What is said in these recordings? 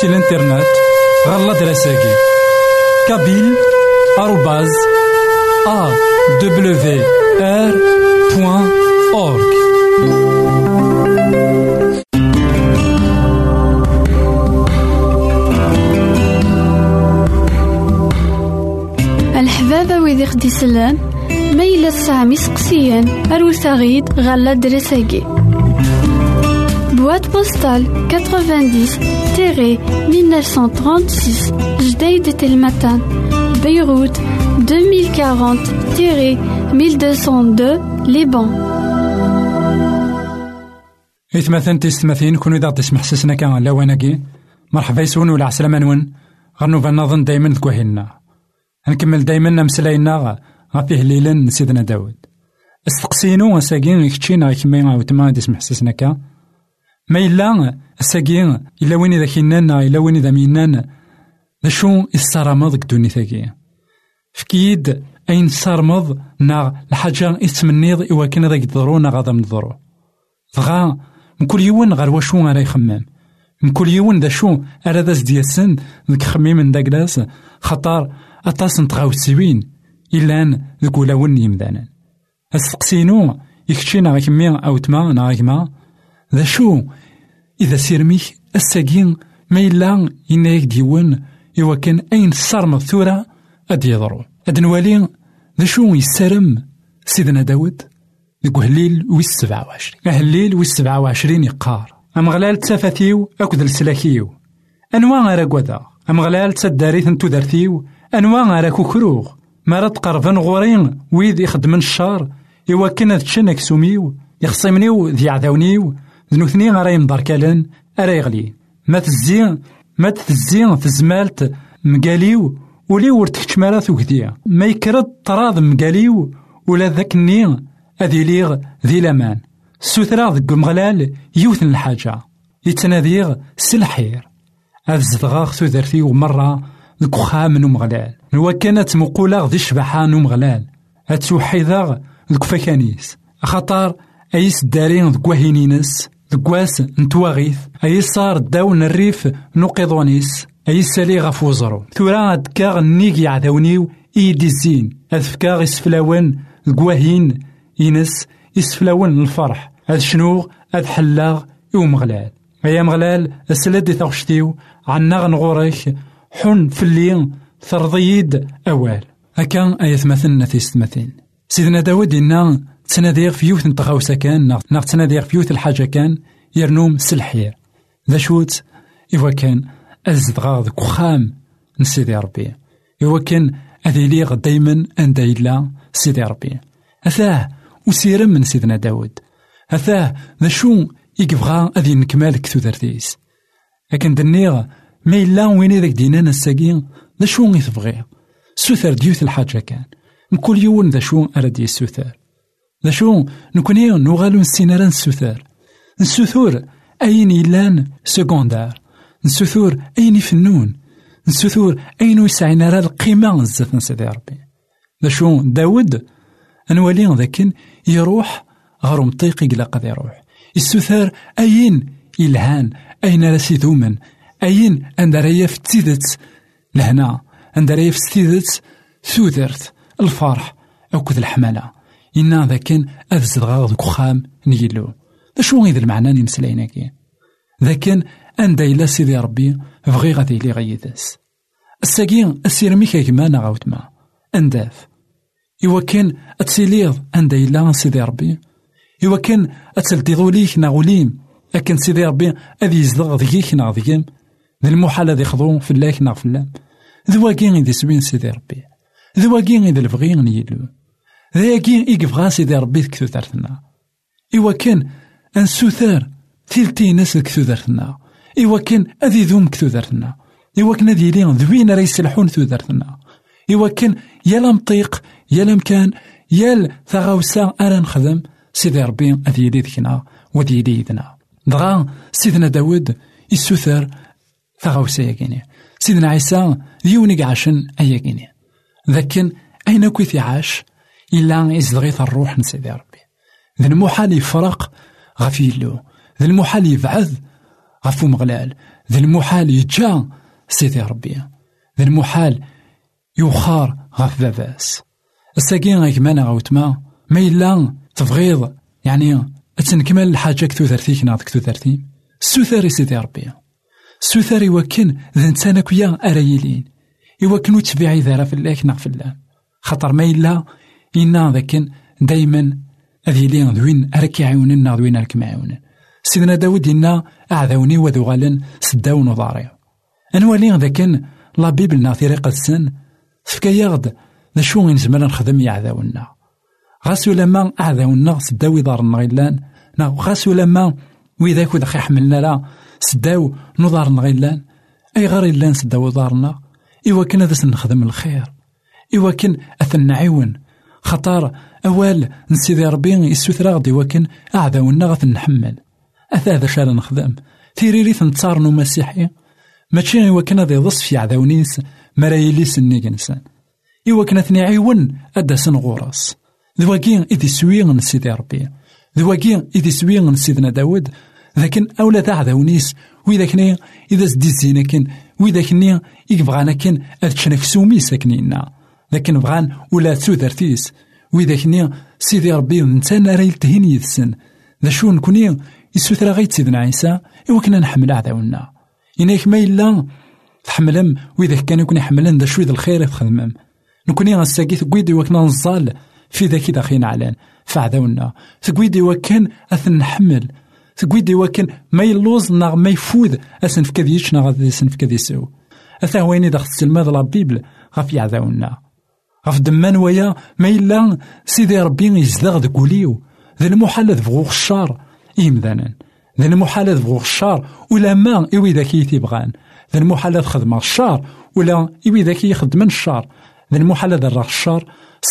سي الانترنت غالا دراساكي كابيل آروباز أ دبليو آر بوان أورك الحبابة ويدي خدي سلان ميلا سامي سقسيان أروساغيد غالا دراساكي Boîte postale 90-1936 Jdeï de Telmatan Beyrouth 2040-1202 Liban. إثمثن تيستمثين كونو إذا تسمح سسنا كان لاواناكي مرحبا يسون ولا عسلامة نون. غنو نظن دايما ذكوهينا نكمل دايما نمسلاينا غفيه ليلا سيدنا داود. استقسينو ساقين كتشينا كمي وتما تسمح سسنا كان. ما إلا الساقي إلا وين إذا كينانا إلا وين إذا مينان ذا شو الصرامض دوني ثاقي؟ فكيد أين صارمض نا الحاجة إتمنيض إوا كان ذاك ضرونا غادا من ضرو دغا من كل يوم غير واشو غير يخمم. من كل يوم ذا شو أرا ذا زدياسن ذاك خميم داكلاس خطر أطاس نتغاوسيوين إلا ذاك ولاون يمدانا. أستقسينو يكتشينا غيك مي أو تما نا غيك ذا شو إذا سيرميك الساقين ما إلا ينايك ديوان إوا كان أين صارمض ثورة أد يضرو أد نوالي ذا شو يسرم سيدنا داود ذك هليل ويس سبعة وعشرين هليل ويس سبعة وعشرين يقار أم غلال تسافتيو أكد السلاكيو أنواع غير أم غلال تسداريث انتو دارثيو أنواع غير كوكروغ مرات قرفن غورين ويد يخدمن الشار إوا كان تشنك سوميو يخصمنيو ذي عذاونيو ذنوثني غارا يمضركالن أرا يغلي ما تزي ما تزي تزمالت مقاليو ولي ورتكش مالا ثوكديا ما يكرد طراض مقاليو ولا ذاك الني أذي ليغ ذي لمان سوثرا ذك مغلال يوثن الحاجة يتناديغ سلحير هذا زدغاغ ثوثرتي ومرة ذك خام مغلال نوا كانت مقولة ذي شبحة مغلال هتوحيداغ ذك فكانيس خطر أيس دارين ذك وهينينس دكواس نتواغيث أي صار داون الريف نقضونيس أي سالي غف وزرو ثورا أدكاغ نيجي عذاونيو إيدي الزين أذفكاغ إسفلاوان القواهين ينس إسفلاوان الفرح أذ شنوغ أذ حلاغ إو مغلال أيا مغلال أسلد ثغشتيو عنا غنغوريك حن في الليل ثرضيد أوال أكا أيث مثلنا تيستمثين سيدنا داود إنا تناديغ في يوث نتغاوسا كان ناغ تناديغ في يوث الحاجة كان يرنوم سلحير ذا شوت إوا كان أزدغا ذك وخام نسيدي ربي. إوا كان أذي ليغ دايما أندا إلا سيدي ربي. أثاه وسيرم من سيدنا داود. أثاه ذا شو يقبغا أذي نكمال كثوذرتيس لكن دنيغ ما إلا وين ذاك دينانا الساقين ذا شو يتبغي سوثر ديوث الحاجة كان. كل يوم ذا شو أراد يسوثر ذا نكوني نوغالو نسينا نسوثر نسوثور أين إلان سكوندار. نسوثور أين يفنون نسوثور أين يسعينا راه القيمة بزاف نسيدي ربي. ذا داود أنوالي ذاكن يروح غير مطيق إلا قد يروح. السوثار أين إلهان؟ أين راسي ذومن أين أن رايا في لهنا أن رايا في ثوثرت الفرح أو كذ الحملة. إنا ذاكن أفزد غاض كخام نيلو. شو غيد المعنى نمسلايناكي ذاكن أندا إلا سيدي ربي بغي غادي لي غيداس. الساقين السيرمي كيما غاوتما أنداف إوا كان أتسيليض أندا إلا سيدي ربي. إوا كان أتسلتيضو ليك ناغوليم. أكن سيدي ربي أذي يزدغ ذيك ناغ ذي المحال ذي خضو في الله ناغ في الله ذواكين إذا سوين سيدي ربي. ذواكين إذا البغي نيلو. ذاكين إيكفغا سيدي ربي تارتنا إوا كان أنسوثار تيلتي ناس كثو دارتنا إوا كان أذي ذوم كتودرتنا إوا كان أذي لين ذوين راه يسلحون تودرتنا إوا كان يا لمطيق يا لمكان يا ثغاوسا أنا نخدم سيدي ربي أذي يدي ذكنا وذي يدي يدنا دغا سيدنا داود يسوثر ثغاوسا ياكيني سيدنا عيسى ديوني عاشن أياكيني لكن أين كويث عاش إلا يزلغيث الروح نسيدي ربي. ذا المحال يفرق غفي له ذا المحال يبعث غفو مغلال. ذا المحال يجا سيدي ربي. ذا المحال يوخار غف باباس. الساقين غيك مانا غوتما ما إلا تبغيض يعني تنكمل الحاجة كتو ثرثيك ناض كتو ثرثي سوثاري سيدي ربي. سوثاري يوكن ذا نتانا كويا أرايلين يوكن وتبيعي ذارا في الله نغف الله. خاطر ما إلا إنا ذاكن دايما هذه لين ذوين أرك يعاوننا ذوين أرك معاونن سيدنا داود إنا أعذوني وذو غالن سداون وضاري أنوالي ذاكن لا بيبل ناثيري قد سن فكا يغد ذا شو نزمر نخدم يعذاونا غاسو لما أعذاونا سداو دارنا غيلان غاسو لما وإذا كود خي حملنا لا سداو نضار غيلان أي غير إلا سداو دارنا إوا كنا ذا نخدم الخير. إوا كن أثن نعيون خطار أوال نسيدي ربي يسوثرا غدي وكن أعداونا غث نحمل. أثا هذا شال نخدم تيريري تنتصارنو مسيحي ماشي إوا كان ذي ضص في عداونيس مرايلي سني كنسان إوا كان ثني عيون أدا سن غورس ذواكين إذي سوين نسيدي ربي. ذواكين إذي سوين نسيدنا داود. لكن أولا تاع عداونيس وإذا كني إذا زدي كن وإذا كني يبغانا كن أذ سومي ساكنينا لكن بغان ولا تودرتيس وإذا كني سيدي ربي نتانا راه يلتهين يدسن. ذا شو نكوني يسوثرا غيت سيدنا عيسى إوا كنا نحمل عداونا إناك ما إلا تحملم وإذا كان يكون يحملن ذا شوي الخير تخدمم نكوني غنساكي تقويدي وكنا نزال في ذاك داخين علان. فعداونا تقويدي وكان أثن نحمل. تقويدي وكان ما يلوز ناغ ما يفوذ أسن في كذيش ناغ أسن في كذيسو أثا ويني داخل السلماد لا بيبل غف يعداونا غف دمان ويا ما إلا سيدي ربي يزدغ دكوليو ذا المحال تبغو الشار إمذانا ذا المحال تبغو الشار ولا ما إوي ذاك تيبغان ذا المحال تخدم الشار ولا إوي ذاك يخدم الشار. ذا المحال ذا الشار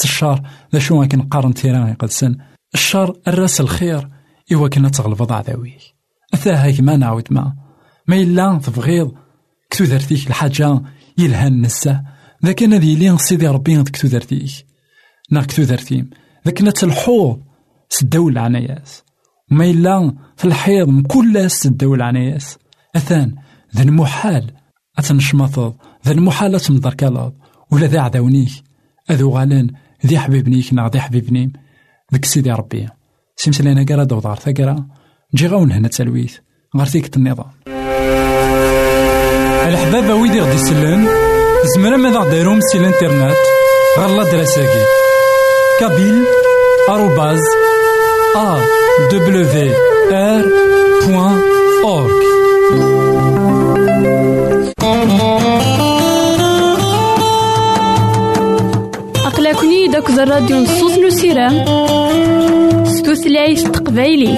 الشار. ذا شو كان قارن تيران قدسن. الشار الراس الخير إوا كنا تغلب ذاوي أثا هاك ما نعود ما. ما إلا تبغيض كتو ذرتيك الحاجة يلهان نسا. ذاك أنا ذي لين سيدي ربي كتو ذرتيك نا كتو ذرتيم ذاك نتلحوظ سداو العناياس وما إلا في الحيض مكل سداو العناياس أثان ذا المحال أتنشمطض ذا المحال أتمضركلاض ولا ذا عداونيك أذو غالن ذي حبيبنيك نا ذي حبيبنيم ذاك سيدي ربي. سيمسلينا قرا دوضار ثقرا جي غاون هنا تسلويت. غارتيك النظام. الحبابة ويدي غدي سلان زمرا ماذا غديرهم سي الانترنت؟ غالا دراساكي. كابيل آروباز أ دبليو آر بوان أورك أقلكني داك الراديو نصوص نسيران ستوثلايف تقبايلي.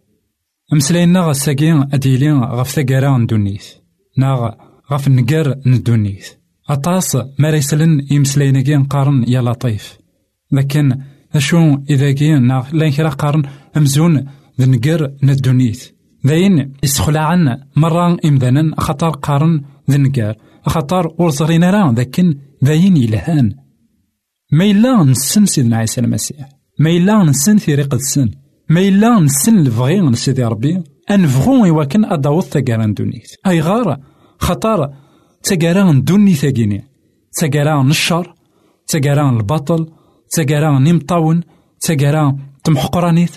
مسلاينا غا ساكين أديلين غف ثقارا ندونيث ناغ غف نقار ندونيث أطاس ما ريسلن يمسلاينا كي نقارن يا لطيف لكن أشو إذا كي ناغ لين كرا قارن أمزون ذ نقار ندونيث ذاين عنا مرة إمدانا خطر قارن ذ نقار خطر ور راه ذاكن ذاين يلهان ما إلا نسن سيدنا عيسى المسيح ما إلا نسن ثريق السن ما إلا نسن البغي من سيدي ربي أنفغو إواكن أداوض تاقاران دونيت أي غار خطر تاقاران دوني ثاقيني تاقاران الشر تاقاران البطل تاقاران نمطاون تاقاران تمحقرانيت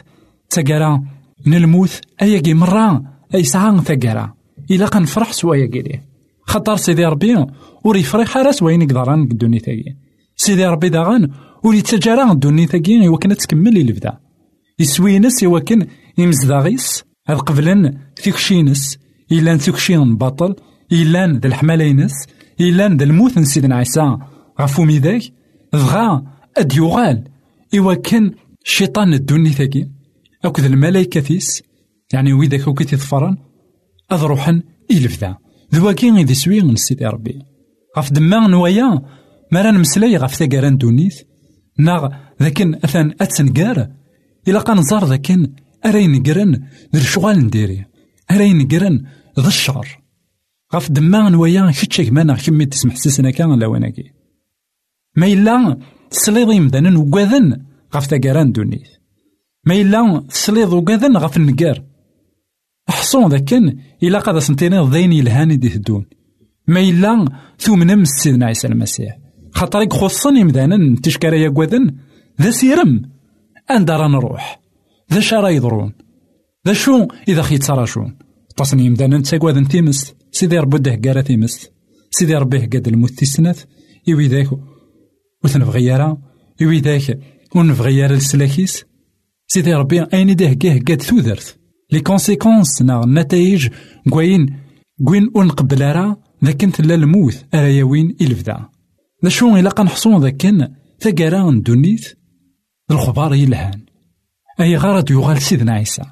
تاقاران نلموت أياكي مرة أي ساعة تاقارا إلا قنفرح سوايا كيلي خطر سيدي ربي وري فريح راس وين يقدران قدوني ثاقي سيدي ربي داغان وري تجارا قدوني ثاقي وكنا تكمل البدا. يسوينس يوكن يمزداغيس هاد قبلن تيكشينس إلا تيكشين باطل إلا ذا الحمالينس إلا ذا الموت سيدنا عيسى غفو ميداك بغا أد يغال إوا كان شيطان الدوني ثاقي أكد الملايكة ثيس يعني ويداك وكي تظفرن أذ روحن إلفدا ذواكي غيدي سوي من سيدي ربي غف دما نوايا مرا نمسلاي غف ثاقاران دونيث ناغ ذاكن أثان أتسنقار إلا قان نزار ذاكن أراي نقرن ذا الشغال نديري. أراي نقرن ذا الشر غف دما نوايا كتشاك مانا كمي تسمح سيسنا كان لواناكي ما إلا تسليض يمدانا وقاذن غف ثاقاران دونيث. ما إلا تسليض وقاذن غف النقار حصون ذاكن إلا قاد سنتيني ضين يلهاني دي تدون ما إلا ثومنم سيدنا عيسى المسيح. خاطرك خصني يمدانا تشكرا يقوذن ذا سيرم. أن راه نروح. ذا شرا يضرون؟ ذا شو إذا خيت سراشون تصني يمدانا نتاقوذن تيمس سيدي ربي ده قارا تيمس سيدي ربي قاد الموت تيسنات إوي ذاك وثنبغيارا إوي ذاك ونبغيارا السلاكيس سيدي ربي أين ده قاد ثوذرت لي كونسيكونس نا النتائج كوين كوين ونقبل راه ذاك تلا الموت. أراياوين إلفدا. ذا شو إلا قنحصون ذاكن ثقارا ندونيت. الخبار يلهان. أي غارة يغال سيدنا عيسى.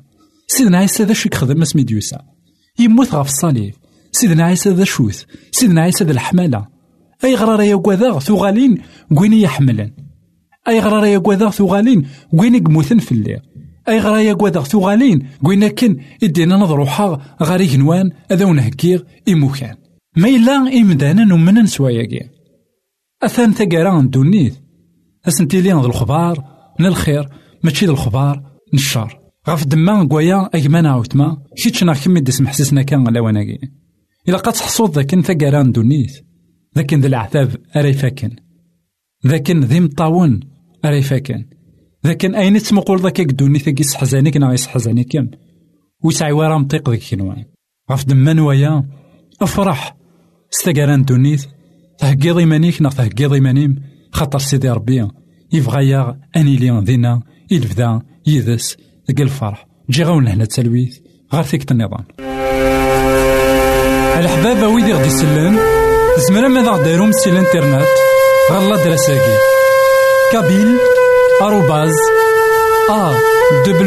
سيدنا عيسى ذا شو يخدم اسمي ديوسا يموت غف الصليب. سيدنا عيسى ذا شوث. سيدنا عيسى ذا الحمالة. أي غرارة يا ثغالين كوين يحملن أي غرارة يا ثغالين كوين يموتن في الليل. أي غرايا قوادغ ثغالين قوينا كن إدينا نضروحا غاري جنوان أذا ونهكيغ إموكان ما إلا إمدانا نمنا نسواياكي أثان ثقارا دونيث. أسنتيلي ذا الخبار من الخير ماشي من الشر غاف دما قويا أجمانا عوتما كيتشنا كمي ديس محسسنا كان غلاواناكي إلا قد تحصود ذاكن ثقارا دونيث ذاكن ذا العذاب أري فاكن. ذاكن ذي مطاون أري فاكن. لكن أين تمقول ذاك قدوني ثقي سحزانيك نا يسحزانيك ويسعي ورا مطيق ذيك كنوان غف دما نوايا. أفرح. ستقران دونيت. تهقيض إيمانيك نا تهقيض إيمانيم خاطر سيدي ربي. يبغى يا أني ليون ذينا يلفدا يذس ذك الفرح جي غاون هنا تسلويث غير ثيك النظام الحباب ويدي غدي يسلم زمرا ماذا دايرهم سي الانترنت غالا دراساكي كابيل arrobase awr.org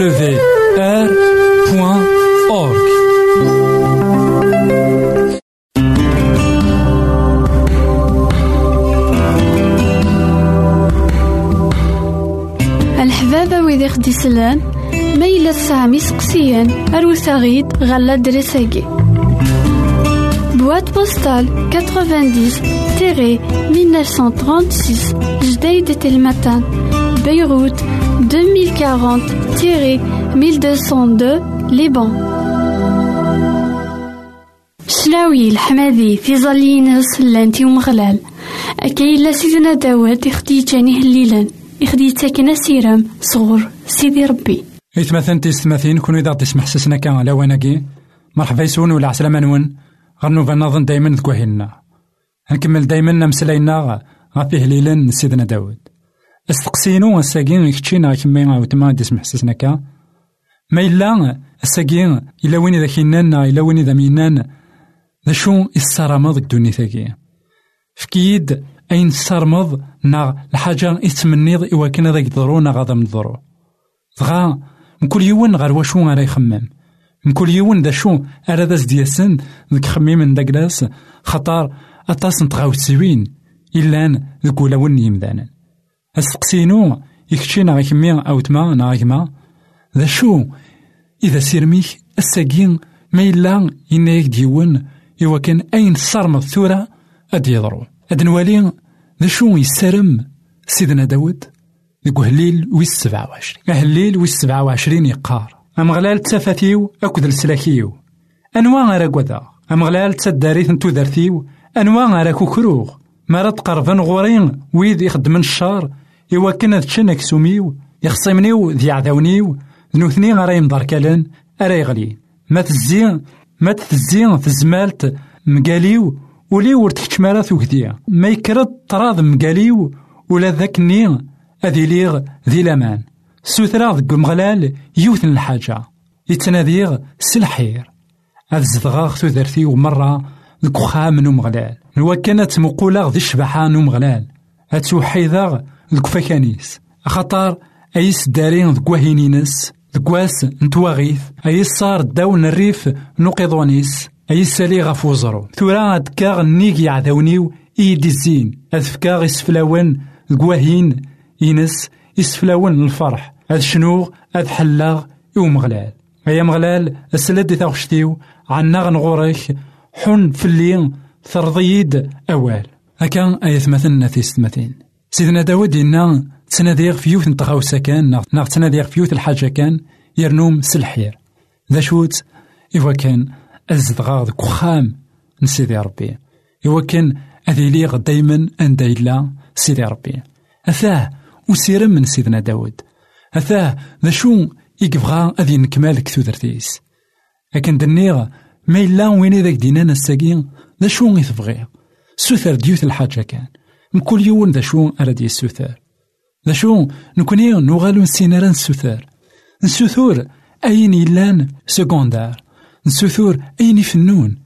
الحبابة ويدي خدي سلان ميلا سامي سقسيان أروساغيد غالا دريساكي. Boîte postale 90-1936 Jdeï de Telmatan Beyrouth 2040-1202 Liban شلاوي الحمادي في ظلينس لانتي ومغلال أكاي لا داوود يخدي جاني هليلا يخدي تاكنا سيرام صغور. سيدي ربي. إثمثن تيستماثين كونو إذا تسمح سسنا كان واناكي مرحبا يسون ولا عسلامة نون. غنوفا نظن دايما ذكوهينا نكمل دايما نمسلاينا غفيه ليلا سيدنا داود. أستقسينو الساقين كتشينا كمي عاوتما ديس محسسنا كا. ما إلا الساقين إلا وين إذا كينانا إلا وين إذا مينان. ذا شو السرمض دوني ثاقي. فكيد أين السرمض؟ نا الحاجة إتمنيض إوا كان ذاك ضرونا غادا من ضرو دغا مكل يوان غير واشو غير يخمم مكل يوان ذا شو أرا داس دياسن ذاك خميم داكلاس خطار أطاس نتغاوت سوين إلا ذاك ولاون يمدانا أسقسينو يكتشينا غا كمي أو تما نا ذا شو إذا سيرميك الساقين ما إلا ينايك ديون إوا كان أين صرمت ثورة أد يضرو أد نوالي ذا شو يسرم سيدنا داود هليل ويس سبعة وعشرين هليل ويس سبعة وعشرين يقار. أمغلال تسافتيو أكد السلاكيو أنواع قدا أمغلال تسداريث نتو دارتيو أنواع غير كوكروغ مرات قربان غورين. ويد يخدمن الشار. إوا كان تشنك سوميو يخصمنيو ذي عذاونيو. ذنوثني غير يمدركالن أرا يغلي ما تزين ما تزين في الزمالت مقاليو. ولي ور تكتمالا ثوكديا ما يكرد طراض مقاليو. ولا ذاك النيل أذي ليغ ذي لامان سوثرا ذك مغلال يوثن الحاجة. يتناديغ سلحير هاد زدغاغ تودرتي ومرة ذك وخام نو مغلال. نوا كانت مقولة ذي الشبحة نو مغلال. هاد توحيداغ ذك فكانيس خاطر أيس دارين ذك وهينينس. ذك واس نتواغيث. أيس صار داون الريف نقيضونيس. أيس سالي غف ثورا كاغ نيك يعذونيو إيدي الزين. أذفكاغ يسفلاون ذك واهين ينس يسفلاون الفرح. هاد شنو هاد حلاغ يو مغلال. أيا مغلال السلاد تاغشتيو؟ عنا غنغورك حن في اللين ثرضيد أوال. هكا أي ثمثلنا في ستمثين سيدنا داود إنا تناديغ في يوث نتغاوسا كان ناغ تناديغ في يوث الحاجة كان يرنوم سلحير. ذا شوت؟ إوا كان أزدغاغ كخام نسيدي ربي. إوا كان أذي ليغ دايما أن دايلا سيدي ربي. أثاه وسيرم من سيدنا داود. أثاه ذا شو يكبغا أذي نكمال كثودرتيس لكن دنيغ ما إلا وين ذاك دينانا الساقين ذا شو يتبغي سوثر ديوث الحاجة كان. مكل يوم ذا شو أراد يسوثر ذا شو نكوني نوغالو نسينارا نسوثر. نسوثور أين يلان سكوندار. نسوثور أين يفنون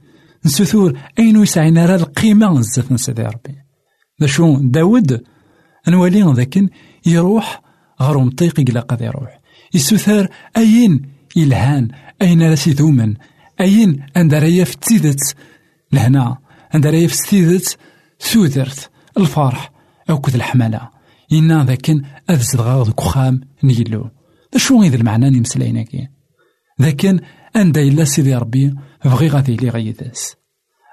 نسوثور أين يسعينا راه القيمة نزاف نسيدي ربي. ذا شو داود أنوالي ذاك يروح غير مطيق يقلا قد يروح. يسوثر أين يلهان؟ أين راسي ثومن؟ أين عند رايا في تيدت لهنا عند في تيدت ثوثرت الفرح أو كذ الحملة. إنا ذاكن أذز غاض كخام نيلو. شو غيد المعنى نمسلاينا كي؟ ذاكن عند إلا سيدي ربي بغي غادي لي غيداس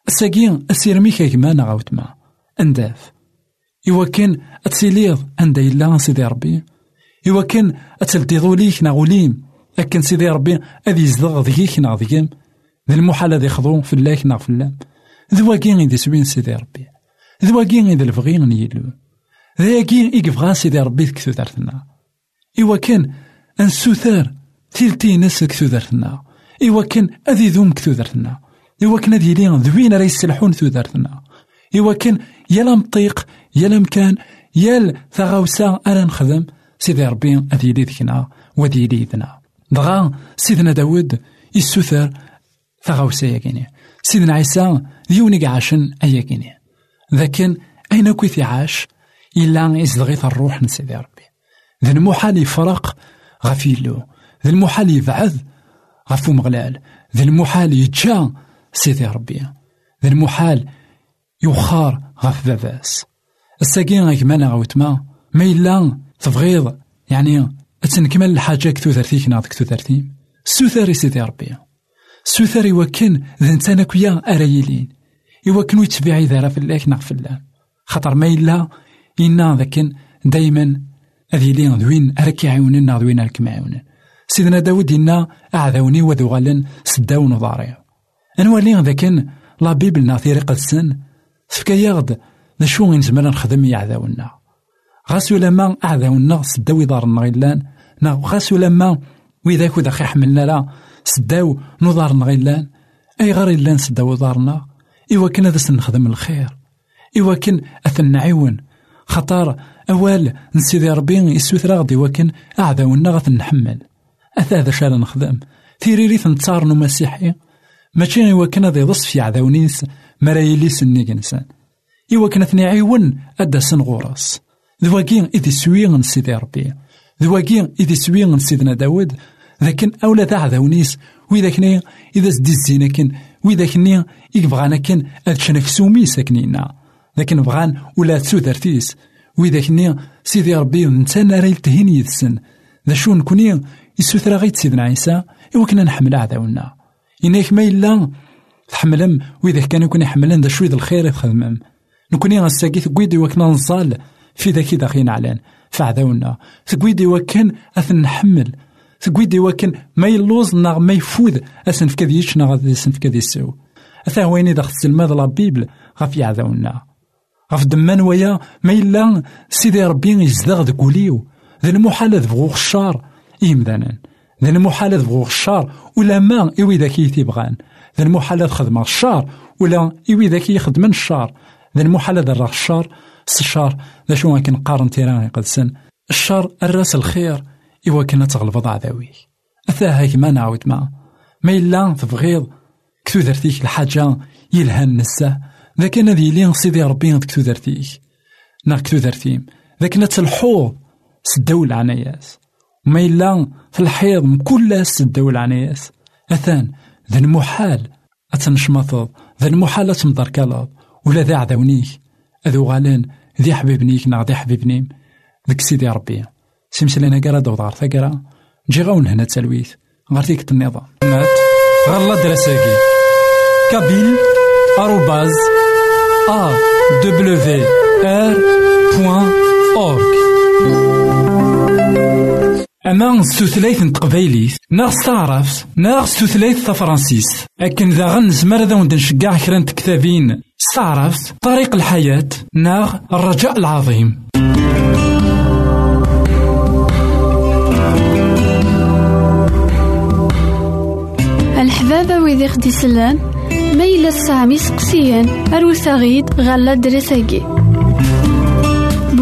الساقين السيرمي كيما غاوتما انداف إوا كان أتسيليض عند إلا سيدي ربي. إوا كان أتلتيضو ليك ناغوليم. لكن سيدي ربي أذي يزدغ ذيك ناغ ذيك ذي المحال ذي يخضو في الله ناغ في الله ذواكين إذا سوين سيدي ربي. ذواكين إذا الفغي نيلو. ذاكين إيكفغا سيدي ربي ذكثو دارتنا إوا كان أنسوثار تيلتي ناس كثو دارتنا إوا كان أذي ذوم كثو دارتنا إوا كان أذي لين ذوين راه يسلحون ثو كان يا مطيق يا مكان يا ثغاوسا أنا نخدم. سيدي ربي أذي لي ذكنا وذي لي ذنا دغا سيدنا داود يسوثر ثغاوسا ياكيني. سيدنا عيسى ديوني عاشن أياكيني لكن أين كويث عاش إلا يزدغيث الروح من سيدي ربي. ذا المحال يفرق غفيلو. ذا المحال يبعث غفو مغلال. ذا المحال يتجا سيدي ربي. ذا المحال يوخار غف باباس. الساقين غيكمانا غوتما ما. إلا تبغيض. يعني أتنكمل الحاجة كتو ثرتيك ناض كتو ثرتيم سوثاري سيدي ربي. سوثاري وكن ذا نتانا كويا أرايلين. إوا يتبعي ذا في الله ناغ في الله. خاطر ما إلا إنا ذاكن دايما أذي لين ذوين أراك يعاونن ناغ ذوين أراك معاونن سيدنا داود إنا أعذوني وذو غالن سداون وضاري أنوالي ذاكن لا بيبل نا طريقة السن فكا يغد ذا شو نزمر نخدم يعذاونا. غاس لما أعذاونا سداو دارنا غيلان نا غاس لما وإذا وذا خي حملنا لا سداو نضارنا غيلان أي غير إلا سداو دارنا كان هذا نخدم الخير. إوا كان أثن نعيون خطار أوال نسيدي ربي يسوث غدي وكن أعذاونا غاث نحمل. أثا هذا شال نخدم. ريث نتصارنو مسيحي ماشي إوا كان هذا يضص في عذاونيس مرايلي سني إنسان إوا كان ثني عيون أدا سن غورس ذواكين إذي سوين سيدي ربي. ذواكين إذي سوين سيدنا داود. لكن أولا ذا عذاونيس وإذا كني إذا سدي الزينة كن وإذا كني يبغانا كن أتشنك سومي ساكنينا. لكن بغان ولا تسودرتيس وإذا كني سيدي ربي نتانا راه يلتهيني يدسن ذا شو نكوني يسوثرا غيت سيدنا عيسى. إوا كنا نحمل عذاونا. إنك ما إلا تحملم وإذا كان يكون يحملن ذا شوية الخير يخدمم نكوني غنساقي ثقويد وكنا نصال في ذاك ذاك علان. فعداونا ثقويدي وكان أثن نحمل. ثقويدي وكان ما يلوز ناغ ما يفوذ أسن في كذيش ناغ أسن في كذي السو أثا ويني داخل تسلماد لا بيبل غف يعداونا غف دمان ويا ما إلا سيدي ربي يزدغ ذكوليو ذا المحال ذبغو الشار. إيمدانا ذا المحال ذبغو الشار. ولا ما إوي ذاكي تيبغان ذا المحال خدم الشار ولا إوي ذاكي يخدم الشار. ذا المحال ذا الشار الشار ذا شو كان قارن تيران سن. الشر الراس الخير إوا كنا تغلب عداوي أثا هاك ما نعاود ما ما إلا تبغيض كتو درتيك الحاجة يلهان نسا ذا كان ذي لين سيدي ربي كتو درتيك نا كتو درتيم ذا كنا تلحوظ سداو العناياس وما إلا في الحيض مكل سداو العناياس أثان ذا المحال أتنشمطض ذا المحال أتمضر كالاب ولا ذا عداونيك أذو غالين ذي حبيبنيك نا ذي حبيبنيم ذك سيدي ربي. سيمسلينا كرا دوضار ثقرا نجي غاون هنا تسلويث. غير ديك النظام مات. غالا دراساكي. كابيل. آروباز. أ. دبليو آر. بوان. أورك. أما ستثليث تقبيليت ناغ ستعرف ناغ ستثليث تفرنسيس أكن ذا غنز مرضا وندنشقع كران تكتابين ستعرف طريق الحياة ناغ الرجاء العظيم. الحبابة ويذيخ ديسلان ميلا السامي سقسيان أروسا غيد غالة درساقي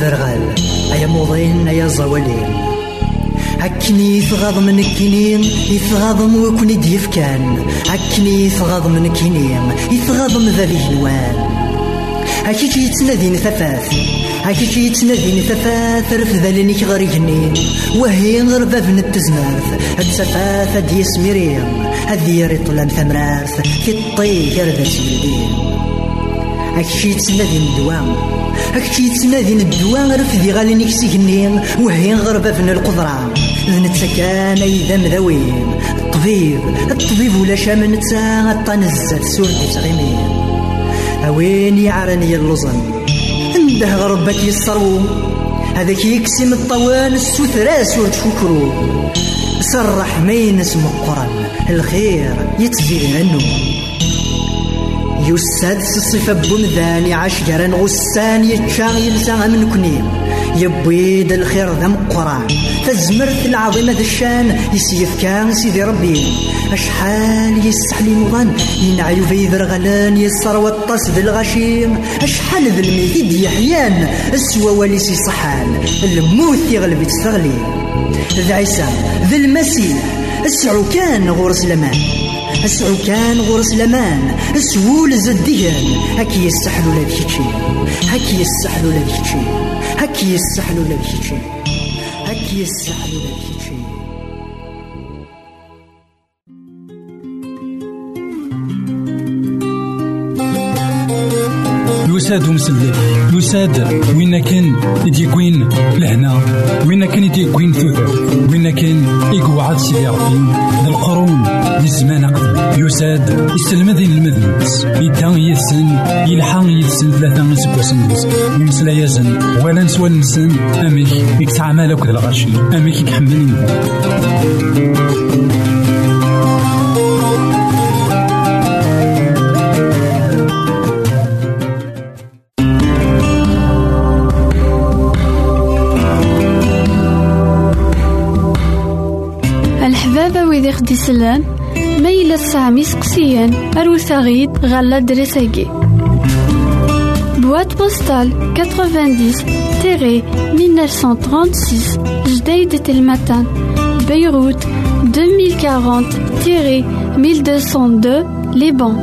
ذرغال أيا موضين أيا زوالين. هكني يثغض من الكنين يثغض وكني ديف كان هكني يثغض من الكنين يثغض من ذا الوان هكيك يتنادين ثفاث هكيك يتنادين ثفاث رفذ لنك غير جنين وهي غير باب التزمارث التفاث دي سميريم هذي رطلان ثمراث في الطيق رذا سيدين هكيك يتنادين دوام أكتي يتنادين الدواء نكسي جنين وهي غربة في القدرة نتسكان إذا مذوين الطبيب الطبيب ولا شام نتا الطنزة سورة تغيمين أوين يعرني اللزن عنده غربك يصرو هذاك يكسم الطوال السثرة سورة شكرو سرح مين اسم القرآن الخير يتزيد عنه يساد الصفة بمذاني عشجرا غسان يتشاغ يلسى من كنيم يبيد الخير ذم قران فزمرت العظيمة ذا الشان. يسيف كان سيدي ربي. أشحال يسحلي مغان ينعيو في ذر غلان يسر والطس ذي الغشيم. أشحال ذي الميتيد يحيان. السوا واليسي صحان. الموت يغلب تستغلي ذا عيسى. ذي المسيح. السعو كان غورس لمان اسعو كان غرس لمان اسوول زديان هكي يستحلو لك شي هكي يستحلو لك شي هكي يستحلو لك شي هكي يستحلو لك شي يساد ومسلل يساد وين كان يديكوين لهنا. وين كان يديكوين ثوثر وين كان يقعد سيدي ربي؟ ذي الزمان قبل. يساد يستلمذ المذنبس يدا يثسن يلحق يثسن ثلاثة من سبوسن يمسلا يزن ولا نسوى نسن. أميك يكتعمل أكد الغرشي. أميك يكحمل ويدي خدي سلان ميلا سامي سقسيان. أروسا غيد غالا دريساكي. Boîte postale 90-1936 Jdeï de Telmatan Beyrouth 2040-1202 Liban